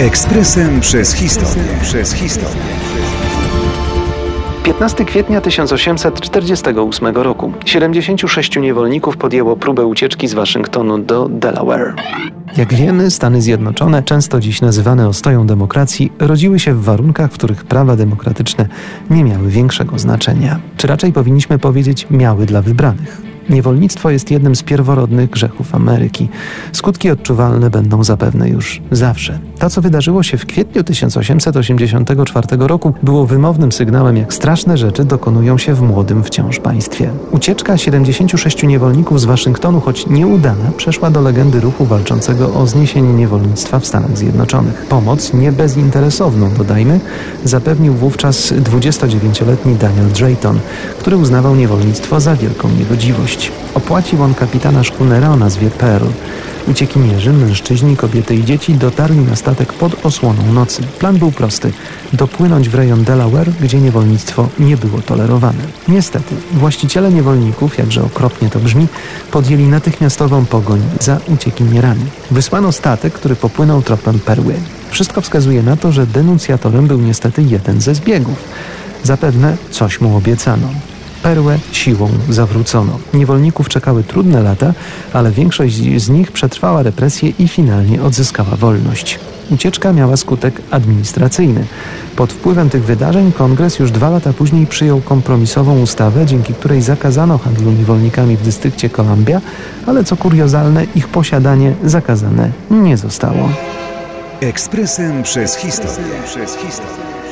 Ekspresem przez historię. Przez historię. 15 kwietnia 1848 roku 76 niewolników podjęło próbę ucieczki z Waszyngtonu do Delaware. Jak wiemy, Stany Zjednoczone, często dziś nazywane ostoją demokracji, rodziły się w warunkach, w których prawa demokratyczne nie miały większego znaczenia. Czy raczej powinniśmy powiedzieć miały dla wybranych. Niewolnictwo jest jednym z pierworodnych grzechów Ameryki. Skutki odczuwalne będą zapewne już zawsze. To, co wydarzyło się w kwietniu 1884 roku, było wymownym sygnałem, jak straszne rzeczy dokonują się w młodym wciąż państwie. Ucieczka 76 niewolników z Waszyngtonu, choć nieudana, przeszła do legendy ruchu walczącego o zniesienie niewolnictwa w Stanach Zjednoczonych. Pomoc, nie bezinteresowną, dodajmy, zapewnił wówczas 29-letni Daniel Drayton, który uznawał niewolnictwo za wielką niegodziwość. Opłacił on kapitana szkunera o nazwie Pearl. Uciekinierzy, mężczyźni, kobiety i dzieci dotarli na statek pod osłoną nocy. Plan był prosty: dopłynąć w rejon Delaware, gdzie niewolnictwo nie było tolerowane. Niestety, właściciele niewolników, jakże okropnie to brzmi, podjęli natychmiastową pogoń za uciekinierami. Wysłano statek, który popłynął tropem perły. Wszystko wskazuje na to, że denuncjatorem był niestety jeden ze zbiegów. Zapewne coś mu obiecano. Perłę siłą zawrócono. Niewolników czekały trudne lata, ale większość z nich przetrwała represję i finalnie odzyskała wolność. Ucieczka miała skutek administracyjny. Pod wpływem tych wydarzeń kongres już dwa lata później przyjął kompromisową ustawę, dzięki której zakazano handlu niewolnikami w dystrykcie Columbia, ale co kuriozalne, ich posiadanie zakazane nie zostało. Ekspresem przez historię. Przez historię.